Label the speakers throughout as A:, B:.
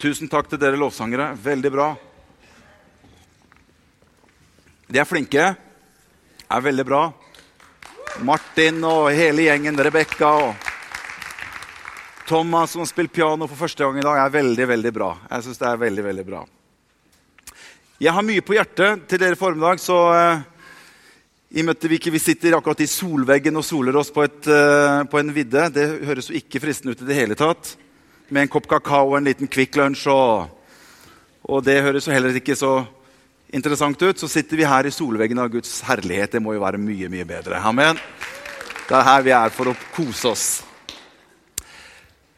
A: Tusen takk til dere lovsangere. Veldig bra. De er flinke. Er veldig bra. Martin og hele gjengen, Rebekka og Thomas som har spilt piano for første gang i dag, er veldig, veldig bra. Jeg synes det er veldig, veldig bra. Jeg har mye på hjertet til dere formiddag, så eh, i Møttevike vi sitter akkurat i solveggen og soler oss på, et, eh, på en vidde. Det høres jo ikke fristende ut i det hele tatt. Med en kopp kakao og en liten Kvikk Lunsj. Og, og det høres jo heller ikke så interessant ut. Så sitter vi her i solveggen av Guds herlighet. Det må jo være mye, mye bedre. Amen. Det er her vi er for å kose oss.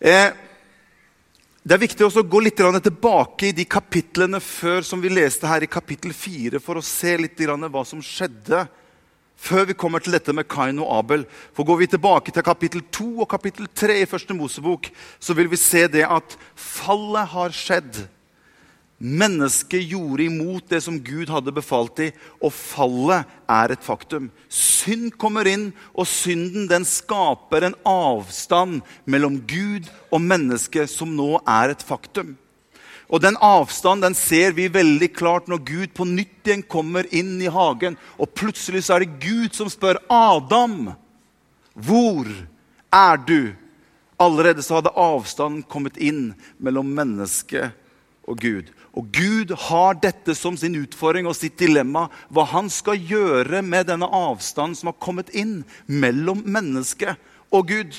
A: Eh, det er viktig å gå litt tilbake i de kapitlene før som vi leste her i kapittel 4, for å se litt hva som skjedde før vi kommer til dette med Kain og Abel. For Går vi tilbake til kapittel 2 og kapittel 3 i første Mosebok, så vil vi se det at fallet har skjedd. Mennesket gjorde imot det som Gud hadde befalt dem, og fallet er et faktum. Synd kommer inn, og synden den skaper en avstand mellom Gud og mennesket som nå er et faktum. Og Den avstanden den ser vi veldig klart når Gud på nytt igjen kommer inn i hagen. Og plutselig så er det Gud som spør Adam, hvor er du? Allerede så hadde avstanden kommet inn mellom mennesket og Gud. Og Gud har dette som sin utfordring og sitt dilemma. Hva han skal gjøre med denne avstanden som har kommet inn mellom menneske og Gud.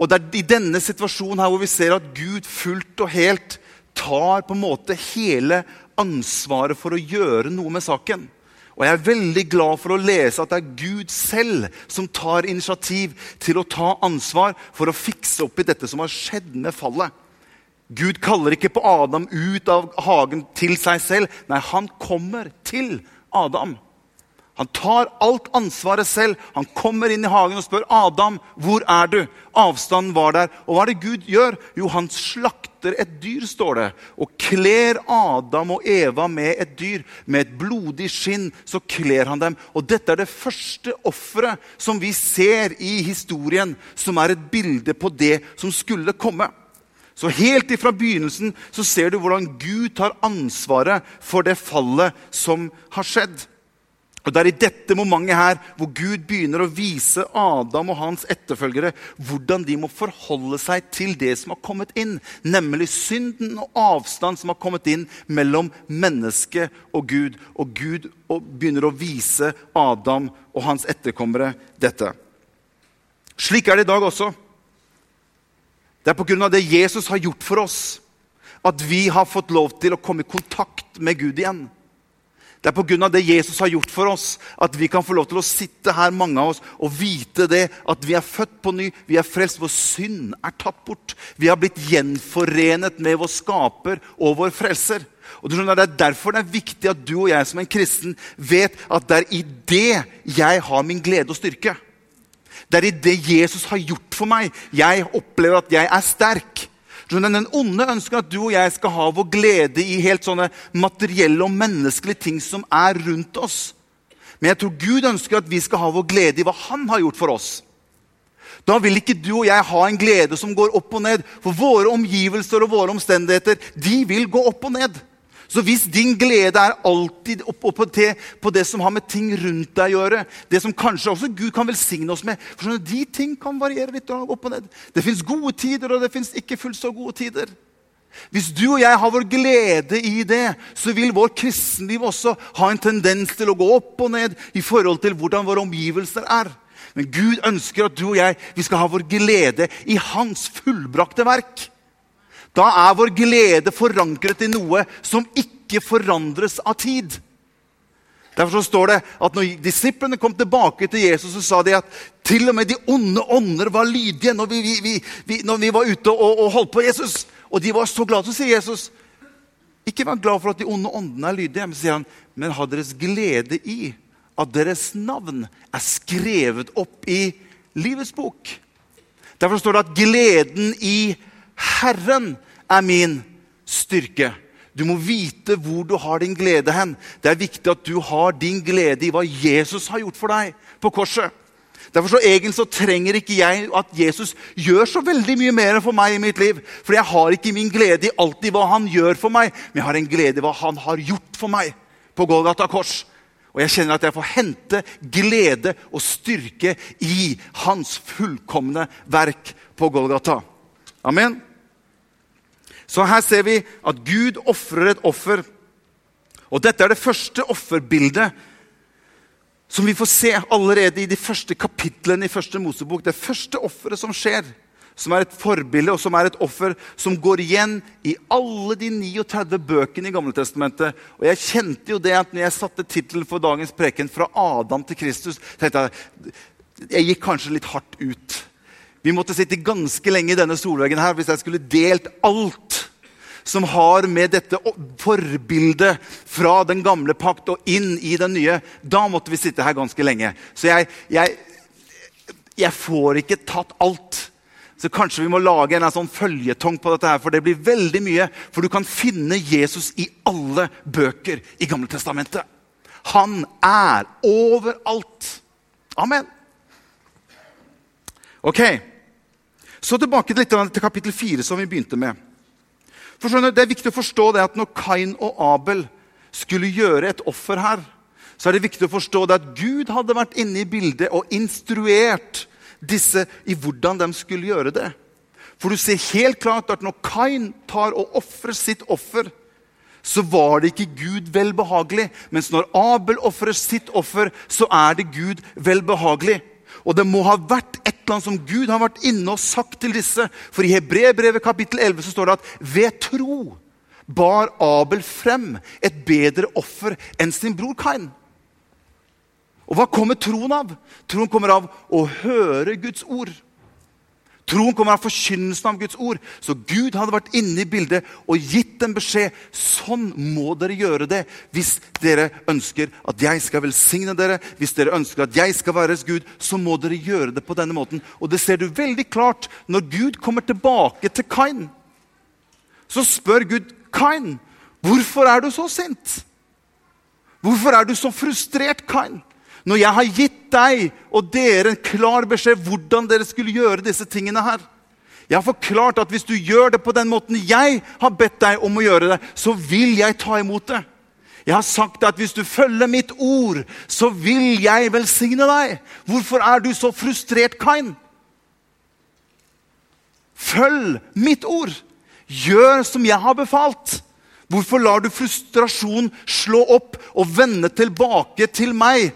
A: Og Det er i denne situasjonen her hvor vi ser at Gud fullt og helt tar på en måte hele ansvaret for å gjøre noe med saken. Og jeg er veldig glad for å lese at det er Gud selv som tar initiativ til å ta ansvar for å fikse opp i dette som har skjedd med fallet. Gud kaller ikke på Adam ut av hagen til seg selv. Nei, han kommer til Adam. Han tar alt ansvaret selv. Han kommer inn i hagen og spør Adam, hvor er du? Avstanden var der. Og hva er det Gud gjør? Jo, han slakter et dyr, står det. Og kler Adam og Eva med et dyr. Med et blodig skinn så kler han dem. Og dette er det første offeret som vi ser i historien, som er et bilde på det som skulle komme. Så Helt ifra begynnelsen så ser du hvordan Gud tar ansvaret for det fallet som har skjedd. Og Det er i dette momentet her hvor Gud begynner å vise Adam og hans etterfølgere hvordan de må forholde seg til det som har kommet inn, nemlig synden og avstand som har kommet inn mellom menneske og Gud. Og Gud begynner å vise Adam og hans etterkommere dette. Slik er det i dag også. Det er pga. det Jesus har gjort for oss, at vi har fått lov til å komme i kontakt med Gud igjen. Det er pga. det Jesus har gjort for oss, at vi kan få lov til å sitte her mange av oss, og vite det at vi er født på ny, vi er frelst, vår synd er tatt bort. Vi har blitt gjenforenet med vår skaper og vår frelser. Og du skjønner, Det er derfor det er viktig at du og jeg som en kristen vet at det er i det jeg har min glede og styrke. Det er i det Jesus har gjort for meg, jeg opplever at jeg er sterk. Den onde ønsker at du og jeg skal ha vår glede i helt sånne materielle og menneskelige ting som er rundt oss. Men jeg tror Gud ønsker at vi skal ha vår glede i hva Han har gjort for oss. Da vil ikke du og jeg ha en glede som går opp og ned. For våre omgivelser og våre omstendigheter de vil gå opp og ned. Så hvis din glede er alltid oppe til på det som har med ting rundt deg å gjøre, det som kanskje også Gud kan velsigne oss med For sånn De ting kan variere litt opp og ned. Det fins gode tider, og det fins ikke fullt så gode tider. Hvis du og jeg har vår glede i det, så vil vår kristenliv også ha en tendens til å gå opp og ned i forhold til hvordan våre omgivelser er. Men Gud ønsker at du og jeg vi skal ha vår glede i Hans fullbrakte verk. Da er vår glede forankret i noe som ikke forandres av tid. Derfor så står det at når disiplene kom tilbake til Jesus, så sa de at til og med de onde ånder var lydige når vi, vi, vi, når vi var ute og, og, holdt på Jesus. Og de var så glade. Så sier Jesus ikke vær glad for at de onde åndene er lydige, men sier han, men ha deres glede i at deres navn er skrevet opp i livets bok. Derfor står det at gleden i Herren er min styrke. Du må vite hvor du har din glede hen. Det er viktig at du har din glede i hva Jesus har gjort for deg på korset. Derfor så egentlig så trenger ikke jeg at Jesus gjør så veldig mye mer for meg i mitt liv. For jeg har ikke min glede i alltid hva han gjør for meg, men jeg har en glede i hva han har gjort for meg på Golgata kors. Og jeg kjenner at jeg får hente glede og styrke i hans fullkomne verk på Golgata. Amen. Så her ser vi at Gud ofrer et offer. Og dette er det første offerbildet som vi får se allerede i de første kapitlene i første Mosebok. Det første offeret som skjer, som er et forbilde og som er et offer som går igjen i alle de 39 bøkene i Gamle Testamentet. Og jeg kjente jo det at når jeg satte tittelen for dagens preken 'Fra Adam til Kristus', tenkte jeg jeg gikk kanskje litt hardt ut. Vi måtte sitte ganske lenge i denne solveggen her hvis jeg skulle delt alt som har med dette forbildet fra den gamle pakt og inn i den nye, da måtte vi sitte her ganske lenge. Så jeg, jeg, jeg får ikke tatt alt. Så kanskje vi må lage en sånn føljetong på dette, her, for det blir veldig mye. For du kan finne Jesus i alle bøker i Gamle Testamentet. Han er overalt. Amen. Ok, Så tilbake litt til kapittel 4, som vi begynte med. For skjønner, Det er viktig å forstå det at når Kain og Abel skulle gjøre et offer her, så er det viktig å forstå det at Gud hadde vært inne i bildet og instruert disse i hvordan de skulle gjøre det. For du ser helt klart at når Kain tar og ofrer sitt offer, så var det ikke Gud velbehagelig. Mens når Abel ofrer sitt offer, så er det Gud velbehagelig. Og det må ha vært et eller annet som Gud har vært inne og sagt til disse. For i Hebrebrevet kapittel 11 så står det at ved tro bar Abel frem et bedre offer enn sin bror Kain. Og hva kommer troen av? Troen kommer av å høre Guds ord. Troen kommer av forkynnelsen av Guds ord. Så Gud hadde vært inne i bildet og gitt en beskjed. Sånn må dere gjøre det hvis dere ønsker at jeg skal velsigne dere. Hvis dere ønsker at jeg skal være deres Gud, så må dere gjøre det på denne måten. Og det ser du veldig klart når Gud kommer tilbake til Kain. Så spør Gud Kain, hvorfor er du så sint? Hvorfor er du så frustrert, Kain? Når jeg har gitt deg og dere en klar beskjed hvordan dere skulle gjøre disse tingene her. Jeg har forklart at hvis du gjør det på den måten jeg har bedt deg om å gjøre det, så vil jeg ta imot det. Jeg har sagt at hvis du følger mitt ord, så vil jeg velsigne deg. Hvorfor er du så frustrert, Kain? Følg mitt ord. Gjør som jeg har befalt. Hvorfor lar du frustrasjon slå opp og vende tilbake til meg?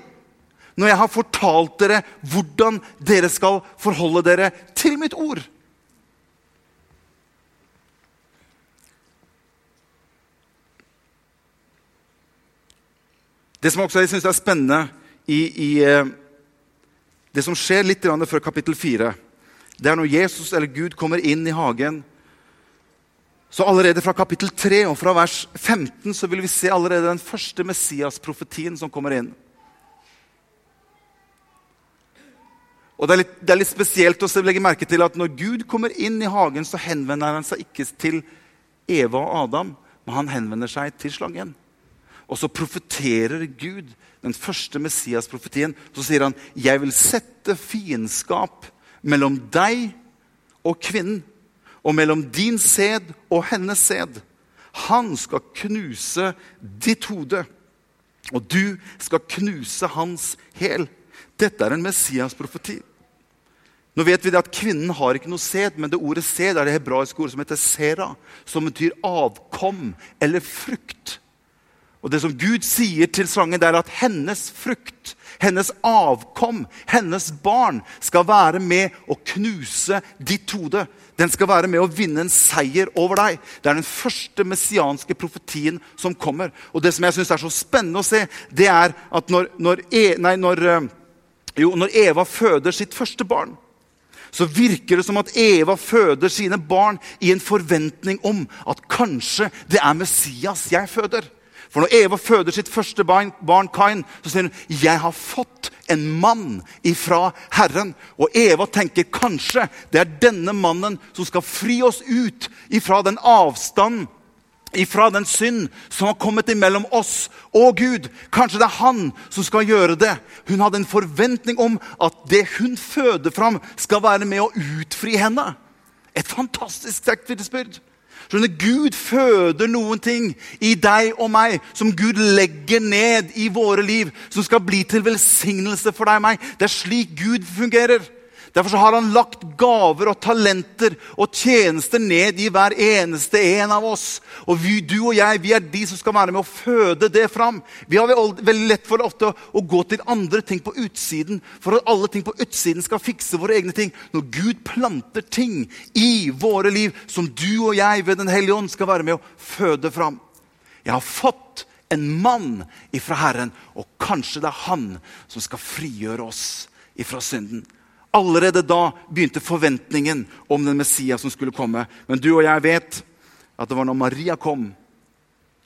A: Når jeg har fortalt dere hvordan dere skal forholde dere til mitt ord. Det som også jeg synes er spennende i, i eh, det som skjer litt før kapittel 4, det er når Jesus eller Gud kommer inn i hagen. Så Allerede fra kapittel 3 og fra vers 15 så vil vi se allerede den første Messias-profetien som kommer inn. Og det er, litt, det er litt spesielt å legge merke til at når Gud kommer inn i hagen, så henvender han seg ikke til Eva og Adam, men han henvender seg til slangen. Og så profeterer Gud den første Messias-profetien. Så sier han, 'Jeg vil sette fiendskap mellom deg og kvinnen' 'og mellom din sæd og hennes sæd.' 'Han skal knuse ditt hode, og du skal knuse hans hæl.' Dette er en Messias-profeti. Nå vet vi at Kvinnen har ikke noe sæd, men det ordet sæd er det hebraiske ordet som heter sera, som betyr avkom eller frukt. Og Det som Gud sier til slangen, det er at hennes frukt, hennes avkom, hennes barn, skal være med å knuse ditt hode. Den skal være med å vinne en seier over deg. Det er den første messianske profetien som kommer. Og Det som jeg synes er så spennende å se, det er at når, når, e, nei, når eh, jo, når Eva føder sitt første barn, så virker det som at Eva føder sine barn i en forventning om at kanskje det er Messias jeg føder. For når Eva føder sitt første barn, barn Kain, så sier hun jeg har fått en mann ifra Herren. Og Eva tenker kanskje det er denne mannen som skal fri oss ut ifra den avstanden ifra den synd som har kommet imellom oss og Gud. Kanskje det er han som skal gjøre det. Hun hadde en forventning om at det hun føder fram, skal være med å utfri henne. Et fantastisk vitnesbyrd. Skjønner, Gud føder noen ting i deg og meg som Gud legger ned i våre liv, som skal bli til velsignelse for deg og meg. Det er slik Gud fungerer. Derfor har han lagt gaver og talenter og tjenester ned i hver eneste en av oss. Og vi, Du og jeg vi er de som skal være med å føde det fram. Vi har veldig lett for ofte å, gå til andre ting på utsiden for at alle ting på utsiden skal fikse våre egne ting. Når Gud planter ting i våre liv som du og jeg ved Den hellige ånd skal være med å føde fram. Jeg har fått en mann ifra Herren, og kanskje det er han som skal frigjøre oss ifra synden. Allerede da begynte forventningen om den Messias som skulle komme. Men du og jeg vet at det var når Maria kom,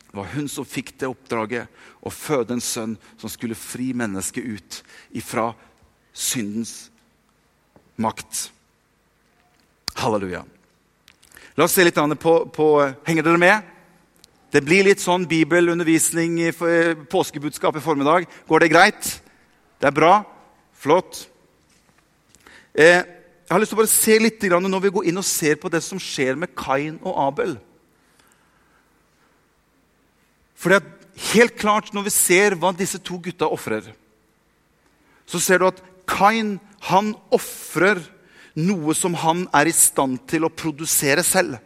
A: det var hun som fikk det oppdraget å føde en sønn som skulle fri mennesket ut ifra syndens makt. Halleluja. La oss se litt på, på Henger dere med? Det blir litt sånn bibelundervisning påskebudskap i formiddag. Går det greit? Det er bra? Flott. Eh, jeg har lyst til å bare se litt når vi går inn og ser på det som skjer med Kain og Abel. For det er helt klart Når vi ser hva disse to gutta ofrer, så ser du at Kain han ofrer noe som han er i stand til å produsere selv.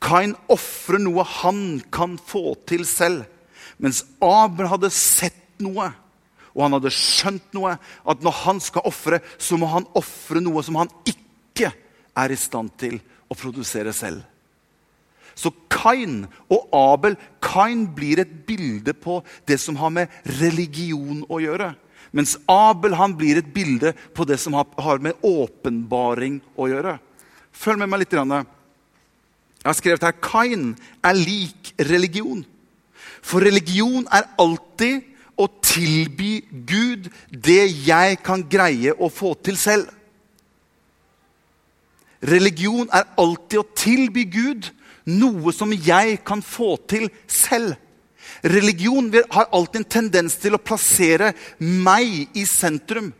A: Kain ofrer noe han kan få til selv, mens Abel hadde sett noe og han hadde skjønt noe. At når han skal ofre, så må han ofre noe som han ikke er i stand til å produsere selv. Så Kain og Abel Kain blir et bilde på det som har med religion å gjøre. Mens Abel han blir et bilde på det som har med åpenbaring å gjøre. Følg med meg litt. Jeg har skrevet her Kain er lik religion. For religion er alltid å tilby Gud det jeg kan greie å få til selv. Religion er alltid å tilby Gud noe som jeg kan få til selv. Religion har alltid en tendens til å plassere meg i sentrum.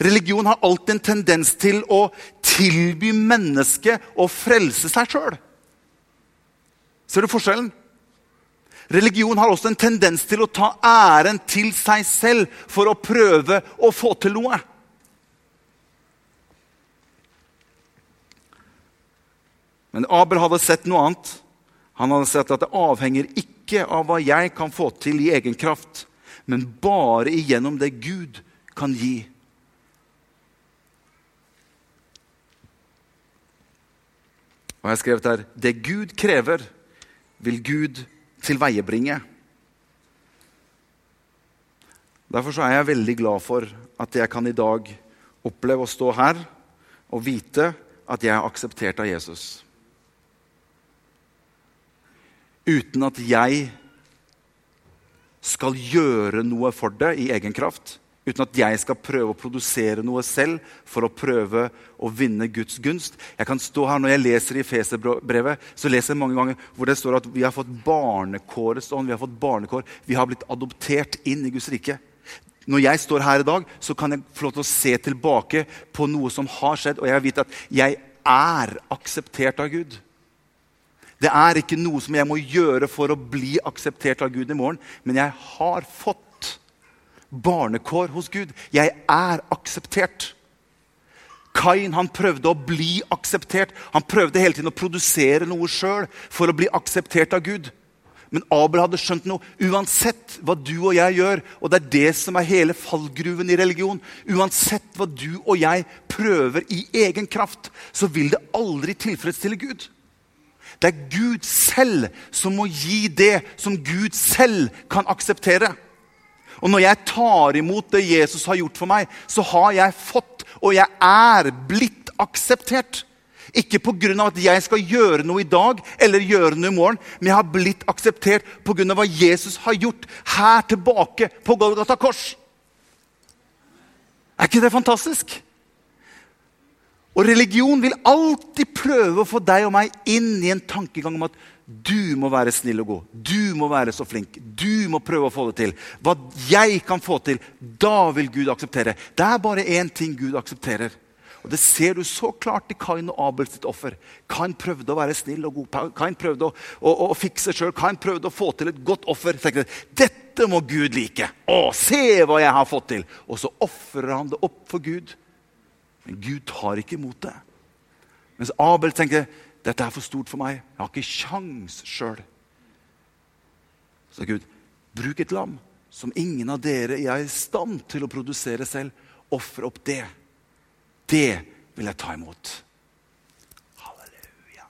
A: Religion har alltid en tendens til å tilby mennesket å frelse seg sjøl. Ser du forskjellen? Religion har også en tendens til å ta æren til seg selv for å prøve å få til noe. Men Abel hadde sett noe annet. Han hadde sett at det avhenger ikke av hva jeg kan få til i egen kraft, men bare igjennom det Gud kan gi. Og jeg har skrevet her Det Gud krever, vil Gud tilveiebringe. Derfor er jeg veldig glad for at jeg kan i dag oppleve å stå her og vite at jeg er akseptert av Jesus. Uten at jeg skal gjøre noe for det i egen kraft. Uten at jeg skal prøve å produsere noe selv for å prøve å vinne Guds gunst. Jeg kan stå her Når jeg leser i Feserbrevet, så leser jeg mange ganger hvor det står at vi har fått barnekårets ånd. Vi har fått barnekår. Vi har blitt adoptert inn i Guds rike. Når jeg står her i dag, så kan jeg få lov til å se tilbake på noe som har skjedd, og jeg vet at jeg er akseptert av Gud. Det er ikke noe som jeg må gjøre for å bli akseptert av Gud i morgen, men jeg har fått barnekår hos Gud. Jeg er akseptert. Kain han prøvde å bli akseptert. Han prøvde hele tiden å produsere noe sjøl for å bli akseptert av Gud. Men Abel hadde skjønt noe. Uansett hva du og jeg gjør, og det er det som er hele fallgruven i religion Uansett hva du og jeg prøver i egen kraft, så vil det aldri tilfredsstille Gud. Det er Gud selv som må gi det som Gud selv kan akseptere. Og når jeg tar imot det Jesus har gjort for meg, så har jeg fått, og jeg er blitt akseptert. Ikke pga. at jeg skal gjøre noe i dag eller gjøre noe i morgen, men jeg har blitt akseptert pga. hva Jesus har gjort her tilbake på Golgata kors. Er ikke det fantastisk? Og religion vil alltid prøve å få deg og meg inn i en tankegang om at du må være snill og god. Du må være så flink. Du må prøve å få det til. Hva jeg kan få til, da vil Gud akseptere. Det er bare én ting Gud aksepterer. Og Det ser du så klart i Kain og Abel sitt offer. Kain prøvde å være snill og god. Kain prøvde å, å, å fikse sjøl. Kain prøvde å få til et godt offer. Tenkte, Dette må Gud like. Å, se hva jeg har fått til! Og så ofrer han det opp for Gud. Men Gud tar ikke imot det. Mens Abel tenker dette er for stort for meg. Jeg har ikke kjangs sjøl. Så Gud, bruk et lam som ingen av dere er i stand til å produsere selv. Ofre opp det. Det vil jeg ta imot. Halleluja.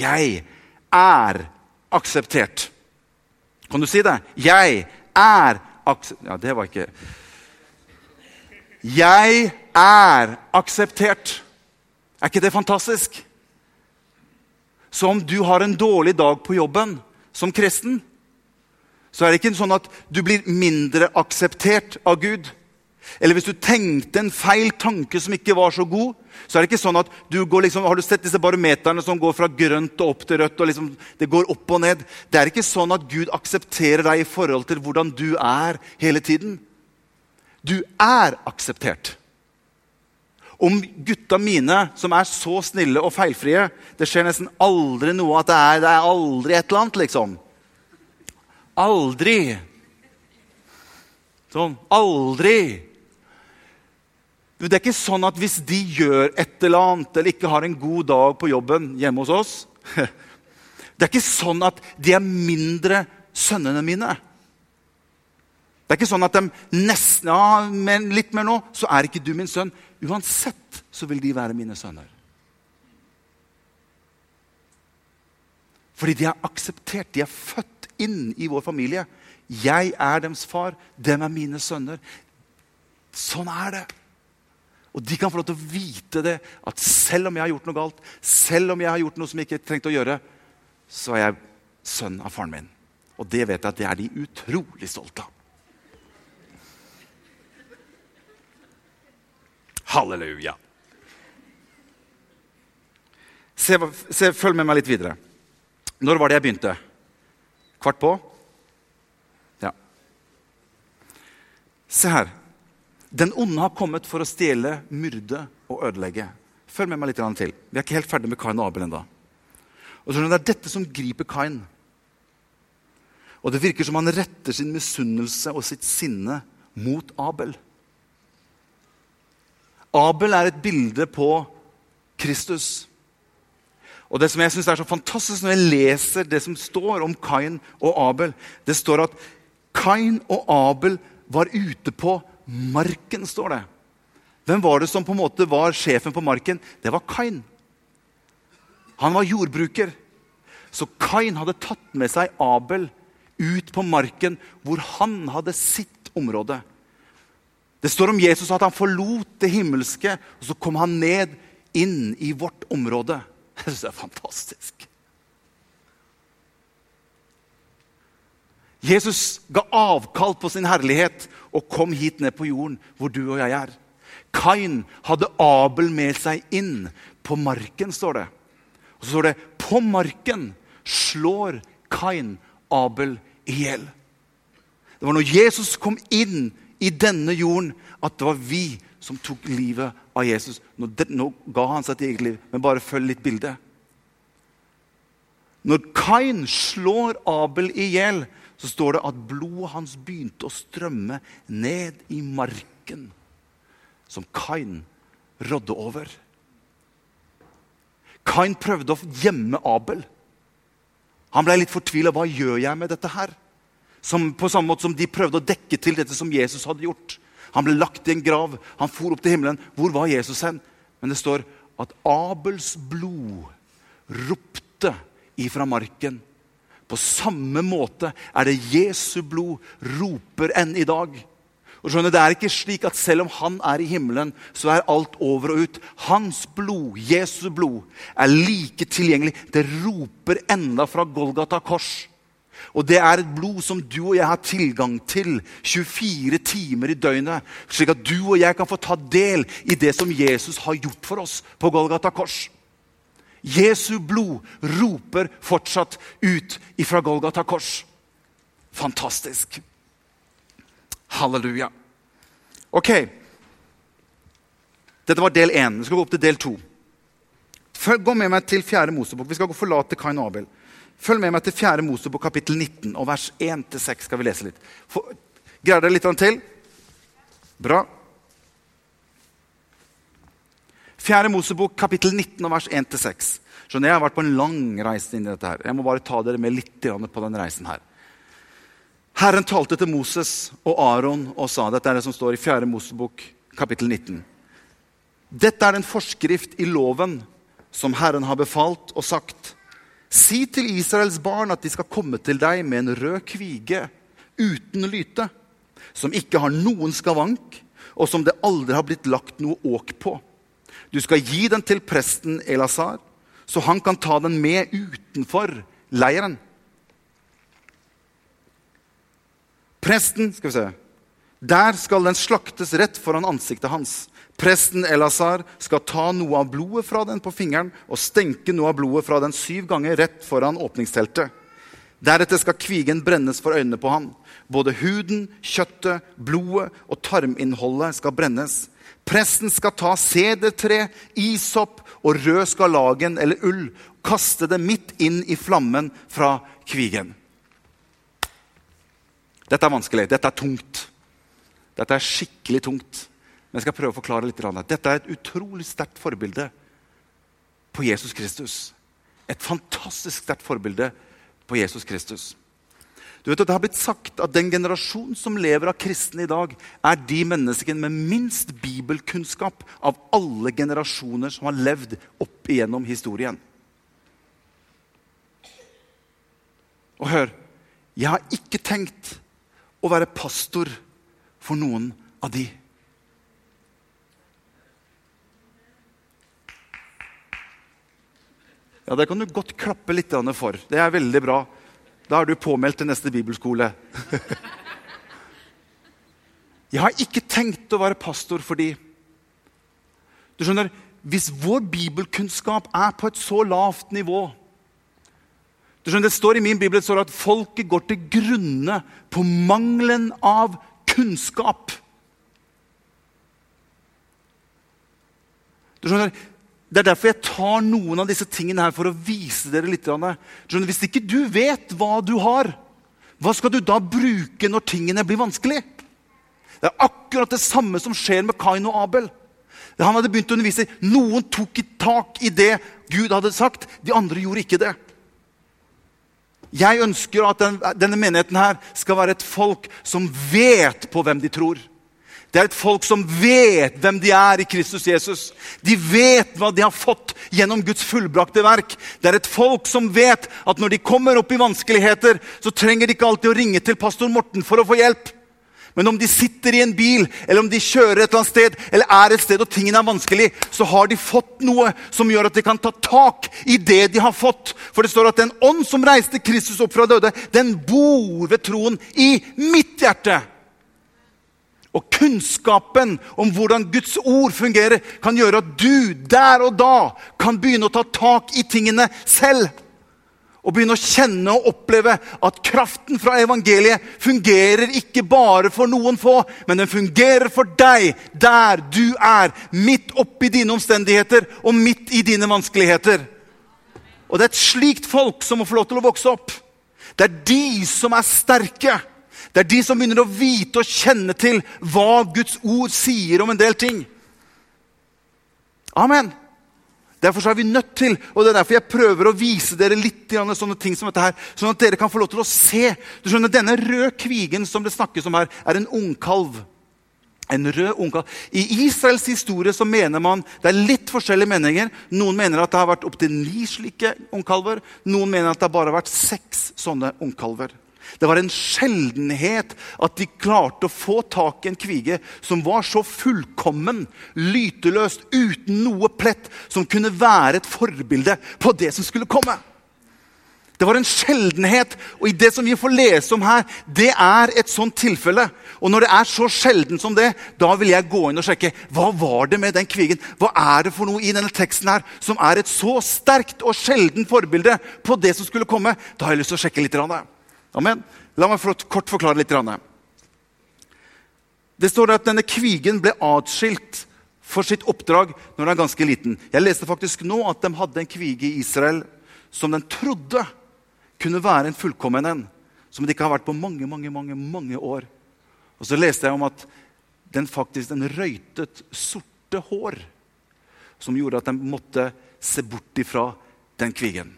A: Jeg er akseptert. Kan du si det? Jeg er akseptert Ja, det var ikke Jeg er akseptert. Er ikke det fantastisk? Så om du har en dårlig dag på jobben som kristen, så er det ikke sånn at du blir mindre akseptert av Gud. Eller hvis du tenkte en feil tanke som ikke var så god, så er det ikke sånn at du går liksom, Har du sett disse barometerne som går fra grønt og opp til rødt? og liksom, Det går opp og ned. Det er ikke sånn at Gud aksepterer deg i forhold til hvordan du er hele tiden. Du er akseptert. Om gutta mine, som er så snille og feilfrie Det skjer nesten aldri noe at det er, det er aldri et eller annet, liksom. Aldri. Sånn. Aldri. Det er ikke sånn at hvis de gjør et eller annet eller ikke har en god dag på jobben hjemme hos oss Det er ikke sånn at de er mindre sønnene mine. Det er ikke sånn at de nesten ja, men litt mer nå, så er ikke du min sønn. Uansett så vil de være mine sønner. Fordi de er akseptert. De er født inn i vår familie. Jeg er deres far, dem er mine sønner. Sånn er det. Og de kan få lov til å vite det, at selv om jeg har gjort noe galt, selv om jeg har gjort noe som jeg ikke trengte å gjøre, så er jeg sønn av faren min. Og det vet jeg at det er de utrolig stolte av. Halleluja. Se, se, følg med meg litt videre. Når var det jeg begynte? Kvart på? Ja. Se her. Den onde har kommet for å stjele, myrde og ødelegge. Følg med meg litt til. Vi er ikke helt ferdig med Kain og Abel ennå. Det er dette som griper Kain. Og det virker som han retter sin misunnelse og sitt sinne mot Abel. Abel er et bilde på Kristus. Og Det som jeg synes er så fantastisk når jeg leser det som står om Kain og Abel, det står at Kain og Abel var ute på marken. står det. Hvem var det som på en måte var sjefen på marken? Det var Kain. Han var jordbruker. Så Kain hadde tatt med seg Abel ut på marken hvor han hadde sitt område. Det står om Jesus at han forlot det himmelske, og så kom han ned inn i vårt område. Jeg syns det er fantastisk. Jesus ga avkall på sin herlighet og kom hit ned på jorden, hvor du og jeg er. Kain hadde Abel med seg inn på marken, står det. Og så står det på marken slår Kain Abel i hjel. Det var når Jesus kom inn i denne jorden at det var vi som tok livet av Jesus. Nå, nå ga han seg til eget liv, men bare følg litt bildet. Når Kain slår Abel i hjel, så står det at blodet hans begynte å strømme ned i marken som Kain rådde over. Kain prøvde å gjemme Abel. Han ble litt fortvila. Hva gjør jeg med dette her? Som, på samme måte som de prøvde å dekke til dette som Jesus hadde gjort. Han ble lagt i en grav. Han for opp til himmelen. Hvor var Jesus hen? Men det står at Abels blod ropte ifra marken. På samme måte er det Jesu blod roper enn i dag. Og skjønner, Det er ikke slik at selv om han er i himmelen, så er alt over og ut. Hans blod, Jesu blod, er like tilgjengelig. Det roper enda fra Golgata kors. Og det er et blod som du og jeg har tilgang til 24 timer i døgnet. Slik at du og jeg kan få ta del i det som Jesus har gjort for oss på Golgata kors. Jesu blod roper fortsatt ut ifra Golgata kors. Fantastisk. Halleluja. Ok. Dette var del én. Vi skal gå opp til del to. Gå med meg til 4. Mosebok. Vi skal forlate Kain og Abel. Følg med meg til 4. Mosebok kapittel 19 og vers 1-6. skal vi lese litt. Greier dere litt til? Bra. 4. Mosebok kapittel 19 og vers 1-6. Skjønner Jeg har vært på en lang reise inn i dette. her. Jeg må bare ta dere med litt på den reisen her. Herren talte til Moses og Aron og sa Dette er det som står i 4. Mosebok kapittel 19. Dette er en forskrift i loven som Herren har befalt og sagt. Si til Israels barn at de skal komme til deg med en rød kvige uten lyte, som ikke har noen skavank, og som det aldri har blitt lagt noe åk på. Du skal gi den til presten Elazar, så han kan ta den med utenfor leiren. Presten skal vi se, Der skal den slaktes rett foran ansiktet hans. Presten Elazar skal ta noe av blodet fra den på fingeren og stenke noe av blodet fra den syv ganger rett foran åpningsteltet. Deretter skal kvigen brennes for øynene på han. Både huden, kjøttet, blodet og tarminnholdet skal brennes. Presten skal ta sedertre, isopp og rød skarlagen eller ull, kaste det midt inn i flammen fra kvigen. Dette er vanskelig. Dette er tungt. Dette er skikkelig tungt. Men jeg skal prøve å forklare litt. Dette er et utrolig sterkt forbilde på Jesus Kristus. Et fantastisk sterkt forbilde på Jesus Kristus. Du vet at Det har blitt sagt at den generasjonen som lever av kristne i dag, er de menneskene med minst bibelkunnskap av alle generasjoner som har levd opp igjennom historien. Og hør Jeg har ikke tenkt å være pastor for noen av de. Ja, Det kan du godt klappe litt for. Det er veldig bra. Da er du påmeldt til neste bibelskole. Jeg har ikke tenkt å være pastor fordi Du skjønner, Hvis vår bibelkunnskap er på et så lavt nivå du skjønner, Det står i min bibel det at folket går til grunne på mangelen av kunnskap. Du skjønner, det er derfor jeg tar noen av disse tingene her for å vise dere litt. Hvis ikke du vet hva du har, hva skal du da bruke når tingene blir vanskelig? Det er akkurat det samme som skjer med Kain og Abel. Han hadde begynt å undervise. Noen tok i tak i det Gud hadde sagt. De andre gjorde ikke det. Jeg ønsker at den, denne menigheten her skal være et folk som vet på hvem de tror. Det er et folk som vet hvem de er i Kristus Jesus. De vet hva de har fått gjennom Guds fullbrakte verk. Det er et folk som vet at når de kommer opp i vanskeligheter, så trenger de ikke alltid å ringe til pastor Morten for å få hjelp. Men om de sitter i en bil, eller om de kjører et eller annet sted, eller er et sted og tingene er vanskelig, så har de fått noe som gjør at de kan ta tak i det de har fått. For det står at den ånd som reiste Kristus opp fra døde, den bor ved troen i mitt hjerte. Og kunnskapen om hvordan Guds ord fungerer, kan gjøre at du der og da kan begynne å ta tak i tingene selv. Og begynne å kjenne og oppleve at kraften fra evangeliet fungerer ikke bare for noen få, men den fungerer for deg der du er, midt oppi dine omstendigheter og midt i dine vanskeligheter. Og det er et slikt folk som må få lov til å vokse opp. Det er de som er sterke. Det er de som begynner å vite og kjenne til hva Guds ord sier om en del ting. Amen. Derfor er vi nødt til, og det er derfor jeg prøver å vise dere litt sånne ting som dette her, sånn at dere kan få lov til å se. Du skjønner, Denne røde kvigen som det snakkes om her, er en ungkalv. En rød ungkalv. I Israels historie så mener man det er litt forskjellige meninger. Noen mener at det har vært opptil ni slike ungkalver. Noen mener at det bare har vært seks sånne ungkalver. Det var en sjeldenhet at de klarte å få tak i en kvige som var så fullkommen, lyteløst, uten noe plett, som kunne være et forbilde på det som skulle komme. Det var en sjeldenhet. Og i det som vi får lese om her, det er et sånt tilfelle. Og når det er så sjelden som det, da vil jeg gå inn og sjekke hva var det med den kvigen. Hva er det for noe i denne teksten her som er et så sterkt og sjelden forbilde på det som skulle komme? Da har jeg lyst til å sjekke litt. Amen. La meg kort forklare litt. Det står at denne kvigen ble atskilt for sitt oppdrag når den er ganske liten. Jeg leste faktisk nå at de hadde en kvige i Israel som den trodde kunne være en fullkommen en. Som det ikke har vært på mange mange, mange, mange år. Og så leste jeg om at den faktisk den røytet sorte hår. Som gjorde at de måtte se bort ifra den kvigen.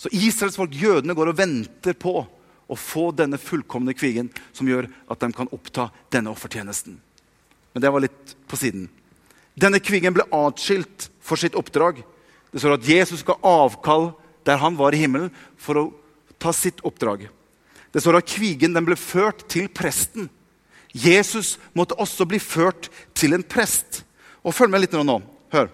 A: Så Israels folk, jødene, går og venter på å få denne fullkomne kvigen som gjør at de kan oppta denne offertjenesten. Men det var litt på siden. Denne kvigen ble atskilt for sitt oppdrag. Det står at Jesus ga avkall der han var i himmelen, for å ta sitt oppdrag. Det står at kvigen ble ført til presten. Jesus måtte også bli ført til en prest. Og Følg med litt nå. Hør.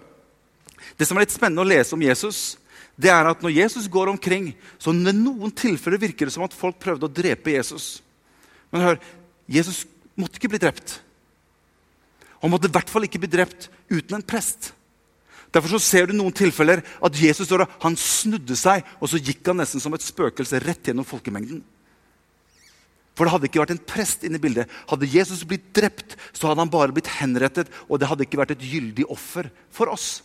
A: Det som er litt spennende å lese om Jesus, det er at når Jesus går omkring, så i noen tilfeller virker det som at folk prøvde å drepe Jesus. Men hør, Jesus måtte ikke bli drept. Han måtte i hvert fall ikke bli drept uten en prest. Derfor så ser du noen tilfeller at Jesus han snudde seg, og så gikk han nesten som et spøkelse rett gjennom folkemengden. For det hadde ikke vært en prest inne i bildet. Hadde Jesus blitt drept, så hadde han bare blitt henrettet, og det hadde ikke vært et gyldig offer for oss.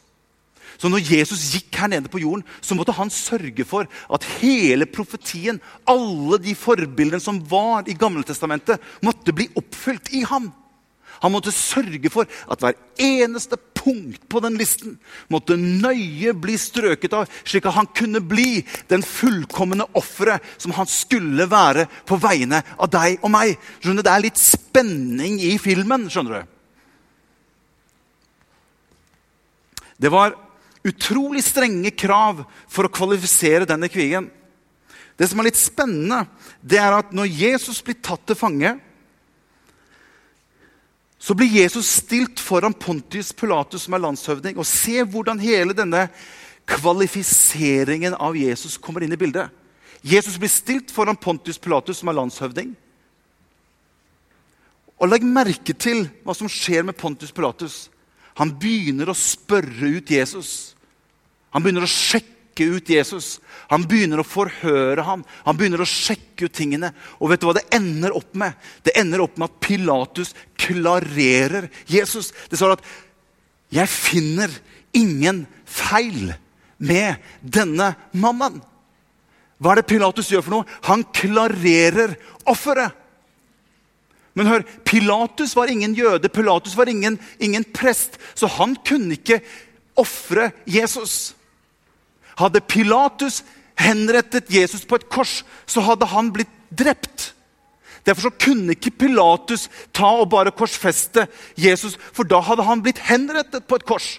A: Så når Jesus gikk her nede på jorden, så måtte han sørge for at hele profetien, alle de forbildene som var i Gamletestamentet, måtte bli oppfylt i ham. Han måtte sørge for at hver eneste punkt på den listen måtte nøye bli strøket av, slik at han kunne bli den fullkomne offeret som han skulle være på vegne av deg og meg. Skjønner, Det er litt spenning i filmen. skjønner du. Det var utrolig strenge krav for å kvalifisere denne krigen. Det som er litt spennende, det er at når Jesus blir tatt til fange så blir Jesus stilt foran Pontius Pilatus, som er landshøvding. Og se hvordan hele denne kvalifiseringen av Jesus kommer inn i bildet. Jesus blir stilt foran Pontius Pilatus, som er landshøvding. Og Legg merke til hva som skjer med Pontius Pilatus. Han begynner å spørre ut Jesus. Han begynner å sjekke ut Jesus. Han begynner å forhøre ham. Han begynner å sjekke ut tingene. Og vet du hva det ender opp med? Det ender opp med at Pilatus klarerer Jesus. Det står at 'Jeg finner ingen feil med denne mannen'. Hva er det Pilatus gjør for noe? Han klarerer offeret. Men hør, Pilatus var ingen jøde, Pilatus var ingen, ingen prest, så han kunne ikke ofre Jesus. Hadde Pilatus henrettet Jesus på et kors, så hadde han blitt drept. Derfor kunne ikke Pilatus ta og bare korsfeste Jesus, for da hadde han blitt henrettet på et kors.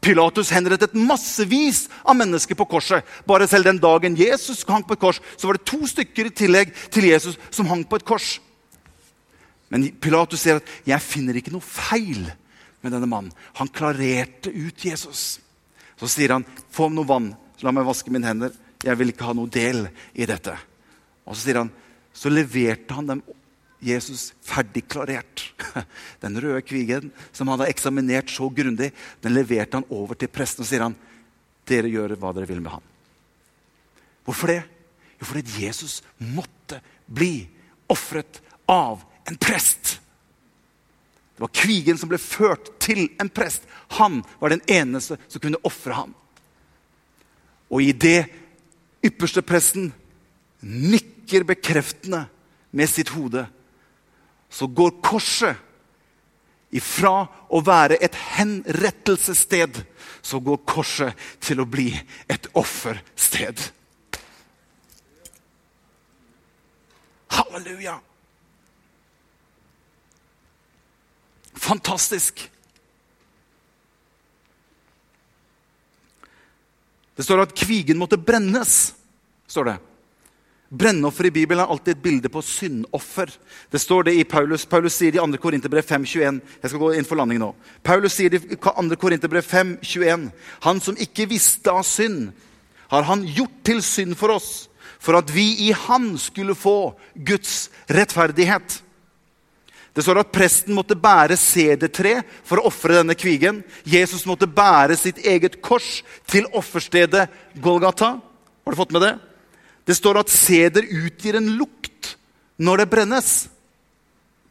A: Pilatus henrettet massevis av mennesker på korset. Bare selv den dagen Jesus hang på et kors, så var det to stykker i tillegg til Jesus som hang på et kors. Men Pilatus sier at 'jeg finner ikke noe feil med denne mannen'. Han klarerte ut Jesus. Så sier han 'få noe vann'. Så la meg vaske mine hender. Jeg vil ikke ha noe del i dette. Og så sier han, så leverte han dem Jesus ferdigklarert. Den røde kvigen som han hadde eksaminert så grundig, den leverte han over til presten og sier han, dere gjør hva dere vil med han. Hvorfor det? Jo, fordi Jesus måtte bli ofret av en prest. Det var kvigen som ble ført til en prest. Han var den eneste som kunne ofre ham. Og i det ypperste presten nikker bekreftende med sitt hode, så går korset ifra å være et henrettelsessted, så går korset til å bli et offersted. Halleluja! Fantastisk! Det står at kvigen måtte brennes. står det. Brennoffer i Bibelen er alltid et bilde på syndoffer. Det står det i Paulus. Paulus sier i 2. Korinterbrev 5,21. Jeg skal gå inn for landing nå. Paulus sier i 2. Korinterbrev 5,21. Han som ikke visste av synd, har han gjort til synd for oss, for at vi i Han skulle få Guds rettferdighet. Det står at presten måtte bære sedertre for å ofre denne kvigen. Jesus måtte bære sitt eget kors til offerstedet Golgata. Har du fått med det? Det står at seder utgir en lukt når det brennes.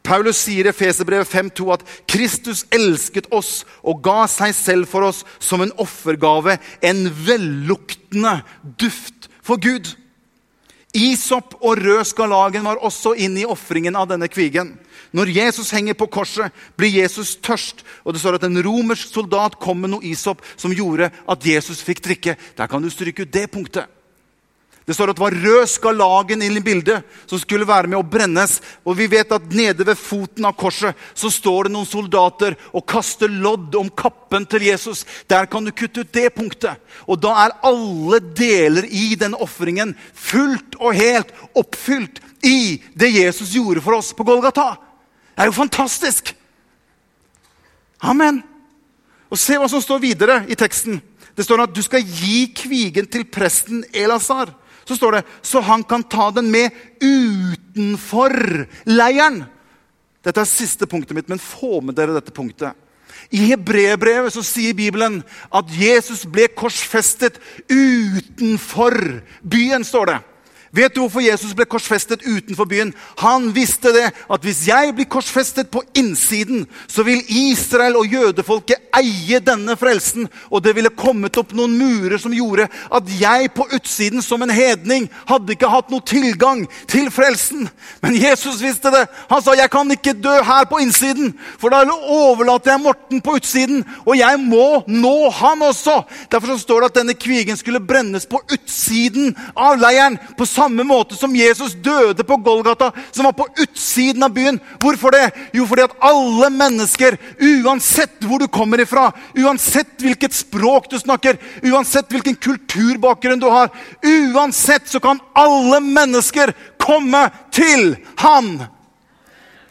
A: Paulus sier i Feserbrevet 5,2 at Kristus elsket oss og ga seg selv for oss som en offergave, en velluktende duft for Gud. Isopp og rød skarlagen var også inne i ofringen av denne kvigen. Når Jesus henger på korset, blir Jesus tørst. Og det står at En romersk soldat kom med noe isopp som gjorde at Jesus fikk drikke. Der kan du stryke ut det punktet. Det står at det var rød skarlagen inn i bildet som skulle være med å brennes. Og vi vet at nede ved foten av korset så står det noen soldater og kaster lodd om kappen til Jesus. Der kan du kutte ut det punktet. Og da er alle deler i den ofringen fullt og helt oppfylt i det Jesus gjorde for oss på Golgata. Det er jo fantastisk! Amen. Og Se hva som står videre i teksten. Det står at du skal gi kvigen til presten Elazar. så står det så han kan ta den med utenfor leiren. Dette er siste punktet mitt, men få med dere dette punktet. I Hebrebrevet så sier Bibelen at Jesus ble korsfestet utenfor byen. står det. Vet du hvorfor Jesus ble korsfestet utenfor byen? Han visste det, at hvis jeg blir korsfestet på innsiden, så vil Israel og jødefolket eie denne frelsen. Og det ville kommet opp noen murer som gjorde at jeg på utsiden som en hedning hadde ikke hatt noe tilgang til frelsen. Men Jesus visste det. Han sa jeg kan ikke dø her på innsiden, for da overlater jeg Morten på utsiden. Og jeg må nå han også. Derfor står det at denne kvigen skulle brennes på utsiden av leiren. på samme samme måte som Jesus døde på Golgata, som var på utsiden av byen. Hvorfor det? Jo, fordi at alle mennesker, uansett hvor du kommer ifra, uansett hvilket språk du snakker, uansett hvilken kulturbakgrunn du har, uansett så kan alle mennesker komme til Han.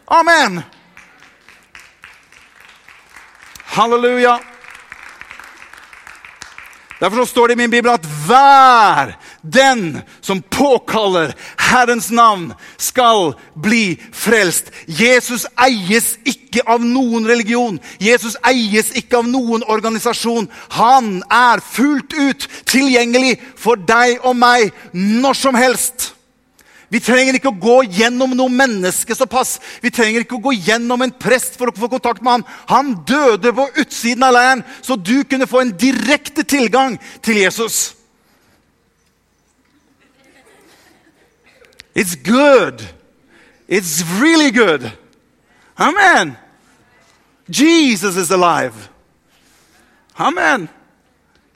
A: Amen. Halleluja. Derfor står det i min bibel at hver den som påkaller Herrens navn, skal bli frelst. Jesus eies ikke av noen religion. Jesus eies ikke av noen organisasjon. Han er fullt ut tilgjengelig for deg og meg når som helst. Vi trenger ikke å gå gjennom noe menneske såpass. Vi trenger ikke å gå gjennom en prest for å få kontakt med han. Han døde på utsiden av leiren, så du kunne få en direkte tilgang til Jesus. It's good. It's really good. Amen. Jesus is alive. Amen.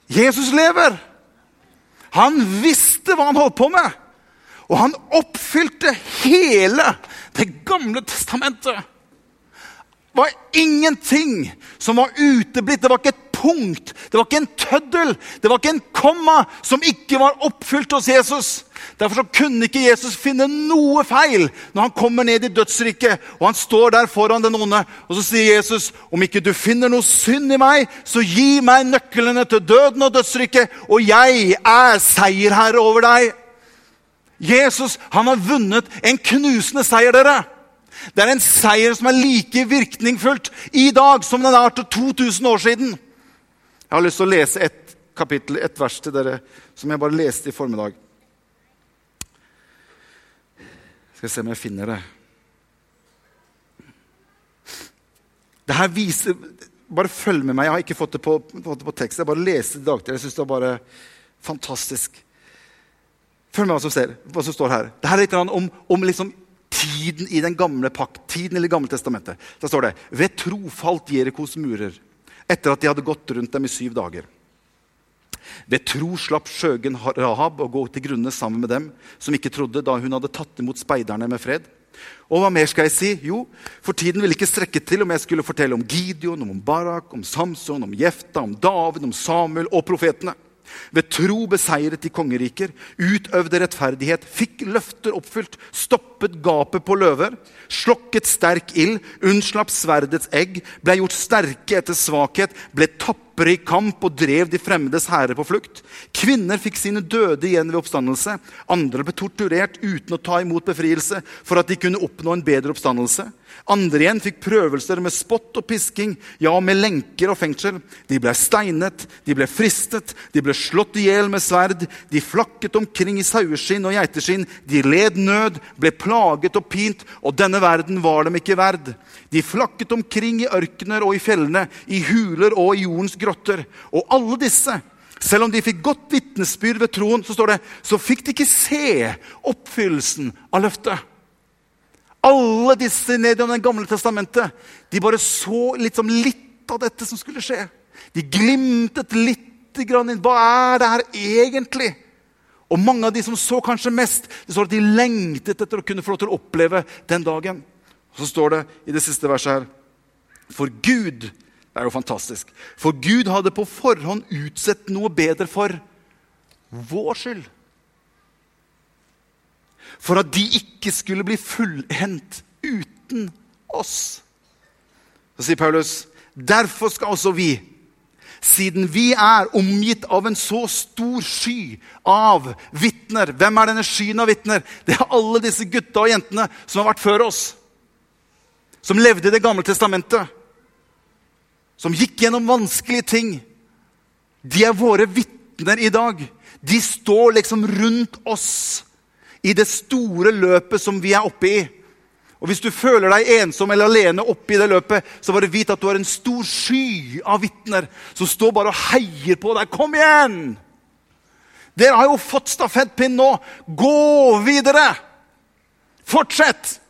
A: Jesus lever. Han visste hva han holdt på med. Og han oppfylte hele Det gamle testamentet. Det var ingenting som var uteblitt. Det var ikke punkt, det var ikke en tøddel, det var ikke en komma som ikke var oppfylt hos Jesus. Derfor kunne ikke Jesus finne noe feil når han kommer ned i dødsriket. og Han står der foran den onde, og så sier Jesus, 'Om ikke du finner noe synd i meg, så gi meg nøklene til døden og dødsriket, og jeg er seierherre over deg.' Jesus han har vunnet en knusende seier, dere. Det er en seier som er like virkningsfullt i dag som den er til 2000 år siden. Jeg har lyst til å lese et kapittel, et vers til dere som jeg bare leste i formiddag. Skal se om jeg finner det. Det her viser Bare følg med meg. Jeg har ikke fått det på, fått det på tekst. Jeg bare leste det i dag. Jeg syns det var bare fantastisk. Følg med hva som, ser, hva som står her. Det her er litt om, om liksom tiden i den gamle pakt, tiden i Det gamle testamentet. Da står det ved trofalt Jerikos murer etter at de hadde gått rundt dem i syv dager. Ved tro slapp skjøgen Rahab å gå til grunne sammen med dem som ikke trodde, da hun hadde tatt imot speiderne med fred. Og hva mer skal jeg si? Jo, for tiden ville ikke strekke til om jeg skulle fortelle om Gideon, om Barak, om Samson, om Jefta, om David, om Samuel og profetene. Ved tro beseiret de kongeriker, utøvde rettferdighet, fikk løfter oppfylt, stoppet gapet på løver, slokket sterk ild, unnslapp sverdets egg, ble gjort sterke etter svakhet, ble tapre i kamp og drev de fremmedes hærer på flukt. Kvinner fikk sine døde igjen ved oppstandelse. Andre ble torturert uten å ta imot befrielse for at de kunne oppnå en bedre oppstandelse. Andre igjen fikk prøvelser med spott og pisking, ja, med lenker og fengsel. De ble steinet, de ble fristet, de ble slått i hjel med sverd. De flakket omkring i saueskinn og geiteskinn. De led nød, ble plaget og pint, og denne verden var dem ikke verd. De flakket omkring i ørkener og i fjellene, i huler og i jordens grotter. Og alle disse, selv om de fikk godt vitnesbyrd ved troen, så står det, så fikk de ikke se oppfyllelsen av løftet. Alle disse ned i Det gamle testamentet de bare så liksom litt av dette som skulle skje. De glimtet litt inn. Hva er det her egentlig? Og mange av de som så kanskje mest, det står at de lengtet etter å kunne få lov til å oppleve den dagen. Og så står det i det siste verset her For Gud Det er jo fantastisk. For Gud hadde på forhånd utsett noe bedre for vår skyld for at de ikke skulle bli fullendt uten oss. Så sier Paulus, derfor skal også vi, siden vi er omgitt av en så stor sky av vitner Hvem er denne skyen av vitner? Det er alle disse gutta og jentene som har vært før oss. Som levde i Det gamle testamentet. Som gikk gjennom vanskelige ting. De er våre vitner i dag. De står liksom rundt oss i det store løpet som vi er oppe i. Og Hvis du føler deg ensom eller alene oppe i det løpet, så bare vit at du har en stor sky av vitner som står bare og heier på deg. Kom igjen! Dere har jo fått stafettpinn nå. Gå videre! Fortsett!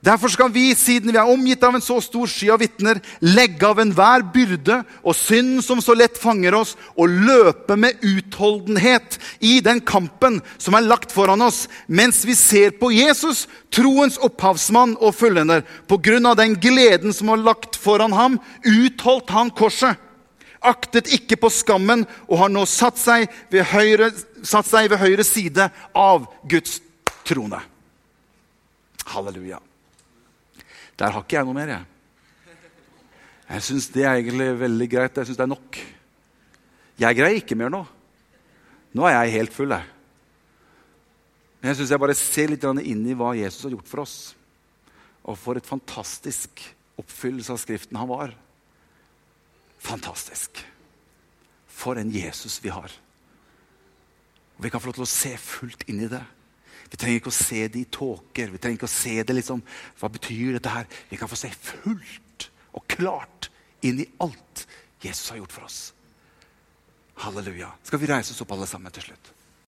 A: Derfor skal vi, siden vi er omgitt av en så stor sky av vitner, legge av enhver byrde og synd som så lett fanger oss, og løpe med utholdenhet i den kampen som er lagt foran oss, mens vi ser på Jesus, troens opphavsmann og fullender. På grunn av den gleden som var lagt foran ham, utholdt han korset. Aktet ikke på skammen og har nå satt seg ved høyre, satt seg ved høyre side av Guds trone. Halleluja. Der har ikke jeg noe mer, jeg. Jeg syns det er egentlig veldig greit. Jeg syns det er nok. Jeg greier ikke mer nå. Nå er jeg helt full, jeg. Men jeg syns jeg bare ser litt inn i hva Jesus har gjort for oss. Og for et fantastisk oppfyllelse av Skriften han var. Fantastisk. For en Jesus vi har. Og Vi kan få lov til å se fullt inn i det. Vi trenger ikke å se det i tåker. Vi trenger ikke å se det liksom, Hva betyr dette her? Vi kan få se fullt og klart inn i alt Jesus har gjort for oss. Halleluja. Skal vi reise oss opp alle sammen til slutt?